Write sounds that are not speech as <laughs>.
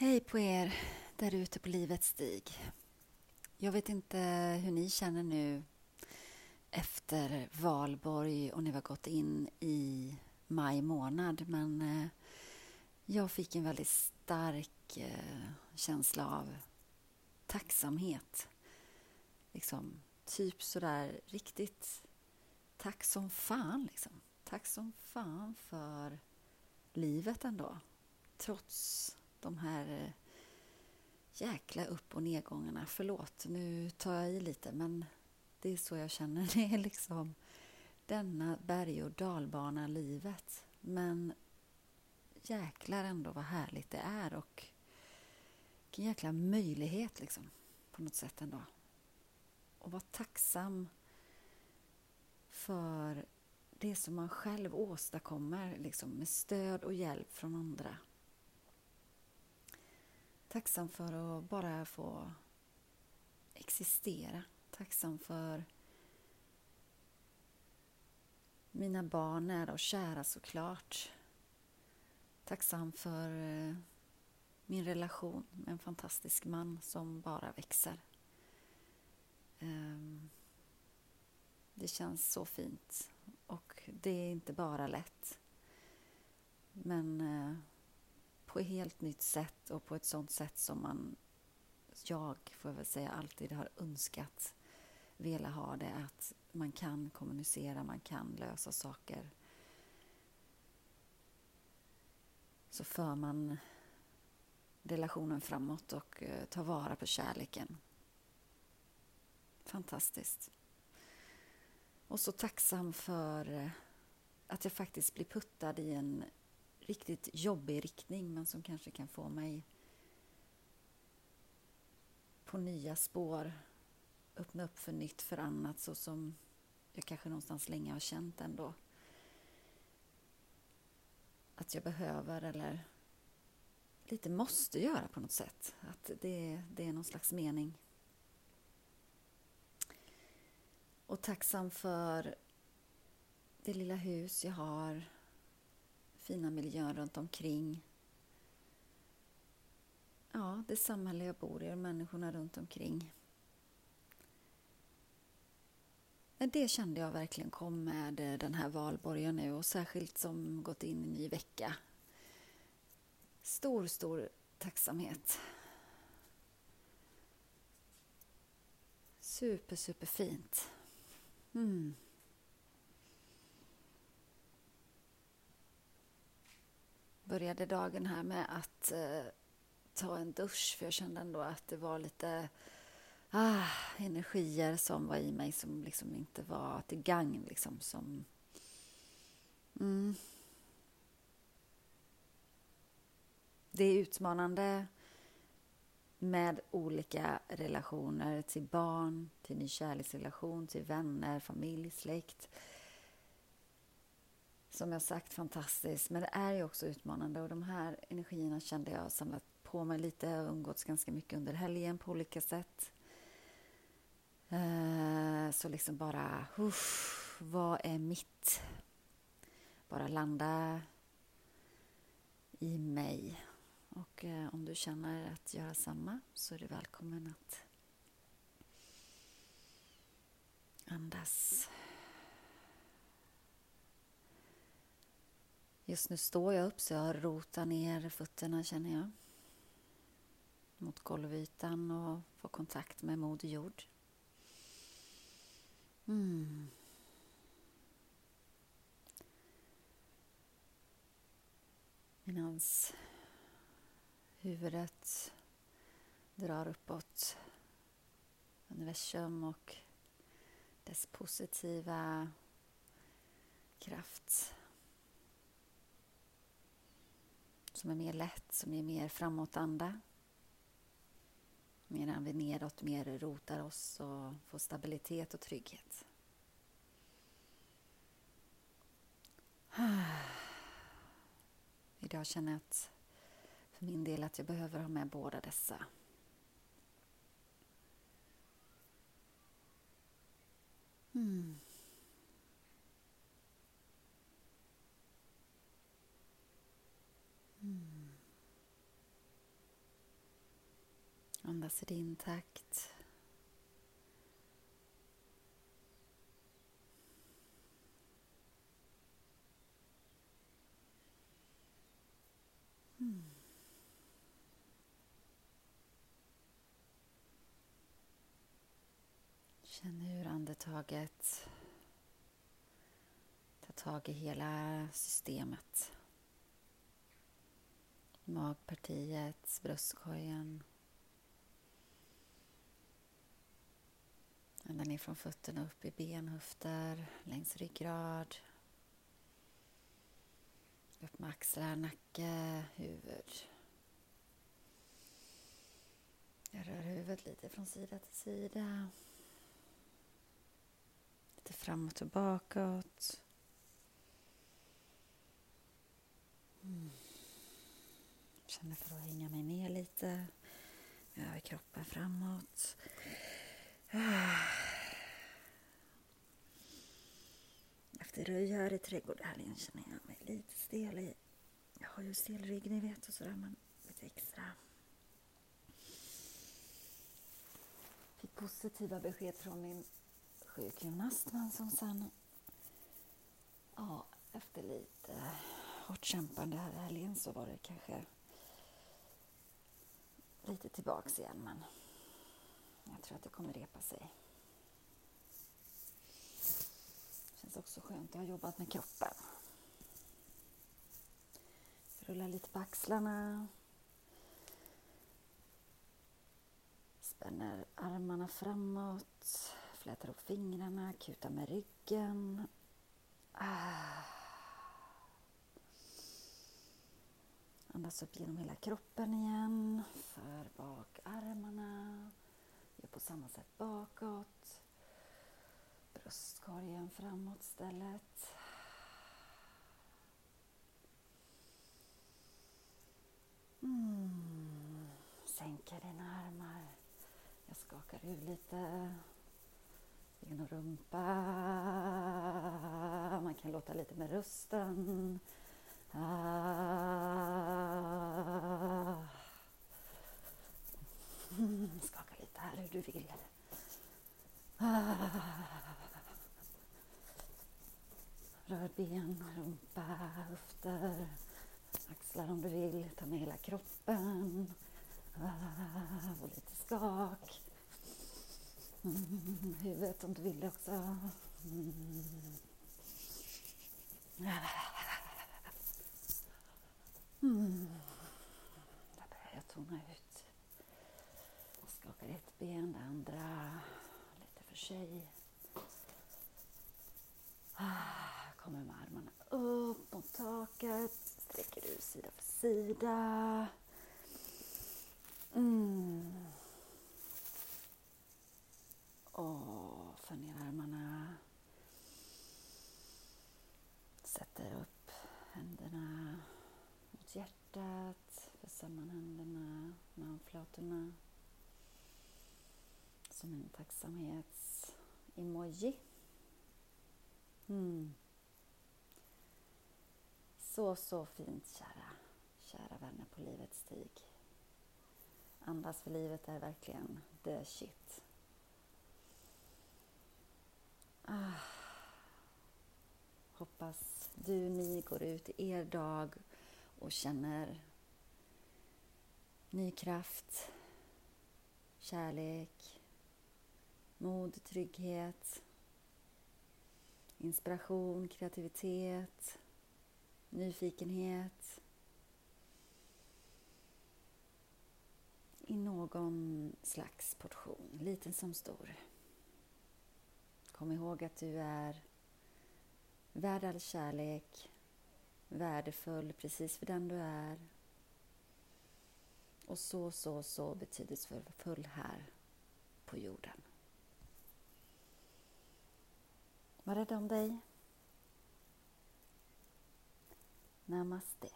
Hej på er där ute på livets stig. Jag vet inte hur ni känner nu efter valborg och ni har gått in i maj månad men eh, jag fick en väldigt stark eh, känsla av tacksamhet. Liksom, typ sådär riktigt tack som fan liksom. Tack som fan för livet ändå. Trots de här eh, jäkla upp och nedgångarna. Förlåt, nu tar jag i lite, men det är så jag känner. <laughs> Det är liksom denna berg och dalbana livet. Men jäklar ändå vad härligt det är och vilken jäkla möjlighet liksom på något sätt ändå. Och vara tacksam för det som man själv åstadkommer liksom, med stöd och hjälp från andra tacksam för att bara få existera. Tacksam för mina barn nära och kära såklart. Tacksam för eh, min relation med en fantastisk man som bara växer. Ehm, det känns så fint och det är inte bara lätt. Men eh, på ett helt nytt sätt och på ett sånt sätt som man, jag får väl säga, alltid har önskat velat ha det. Att man kan kommunicera, man kan lösa saker. Så för man relationen framåt och eh, tar vara på kärleken. Fantastiskt. Och så tacksam för eh, att jag faktiskt blir puttad i en riktigt jobbig riktning men som kanske kan få mig på nya spår, öppna upp för nytt, för annat så som jag kanske någonstans länge har känt ändå. Att jag behöver eller lite måste göra på något sätt. Att det, det är någon slags mening. Och tacksam för det lilla hus jag har fina miljön runt omkring. Ja, det samhälle jag bor i och människorna runt omkring. Det kände jag verkligen kom med den här valborgen nu och särskilt som gått in i ny vecka. Stor, stor tacksamhet. Super, super fint. Mm. Började dagen här med att eh, ta en dusch för jag kände ändå att det var lite ah, energier som var i mig som liksom inte var till gagn. Liksom, som, mm. Det är utmanande med olika relationer till barn, till ny kärleksrelation, till vänner, familj, släkt som jag sagt fantastiskt, men det är ju också utmanande och de här energierna kände jag samlat på mig lite. Jag har umgåtts ganska mycket under helgen på olika sätt. Eh, så liksom bara, uff, vad är mitt? Bara landa i mig. Och eh, om du känner att göra samma så är du välkommen att andas. Just nu står jag upp så jag rotar ner fötterna känner jag. Mot golvytan och får kontakt med Moder Jord. Mm. Medan huvudet drar uppåt universum och dess positiva kraft som är mer lätt, som är mer framåtanda. Medan vi nedåt mer rotar oss och får stabilitet och trygghet. <sighs> Idag känner jag att för min del att jag behöver ha med båda dessa. Mm. Andas i din takt. Mm. Känn hur andetaget tar tag i hela systemet. Magpartiet, bröstkorgen. Ända ner från fötterna upp i ben, höfter, längs ryggrad. Upp med axlar, nacke, huvud. Jag rör huvudet lite från sida till sida. Lite framåt och bakåt. Mm. Känner för att hänga mig ner lite. Över kroppen framåt. Ah. Efter röj här i trädgårdshelgen känner jag mig lite stel i. Jag har ju stel rygg ni vet och sådär men lite extra. Fick positiva besked från min sjukgymnast men som sen ja, efter lite hårt kämpande här i helgen så var det kanske lite tillbaks igen men jag tror att det kommer repa sig. Det känns också skönt att ha jobbat med kroppen. Rulla lite på axlarna. Spänner armarna framåt. Flätar upp fingrarna, kutar med ryggen. Ah. Andas upp genom hela kroppen igen. För bak armarna. Gör på samma sätt bakåt. Bröstkorgen framåt stället. Mm. Sänker dina armar. Jag skakar ur lite. Genom rumpa. Man kan låta lite med rösten. Ah. Mm, skaka lite här hur du vill. Ah. Rör ben, rumpa, höfter, axlar om du vill. Ta med hela kroppen. Ah, och lite skak. Mm, huvudet om du vill det också. Mm. Mm. Där börjar jag tona ut. Skakar ett ben, det andra lite för sig. Ah, kommer med armarna upp mot taket. Sträcker ut sida för sida. Mm. Och för ner armarna. Sätter upp händerna mot hjärtat. För samman händerna med handflatorna. Som en tacksamhets-emoji. Mm. Så, så fint kära, kära vänner på livets stig. Andas för livet är verkligen the shit. Ah. Hoppas du, ni går ut i er dag och känner ny kraft, kärlek, mod, trygghet, inspiration, kreativitet, nyfikenhet. I någon slags portion, liten som stor. Kom ihåg att du är värd all kärlek, värdefull precis för den du är och så, så, så betydelsefull här på jorden. Var rädd om dig. Namastê.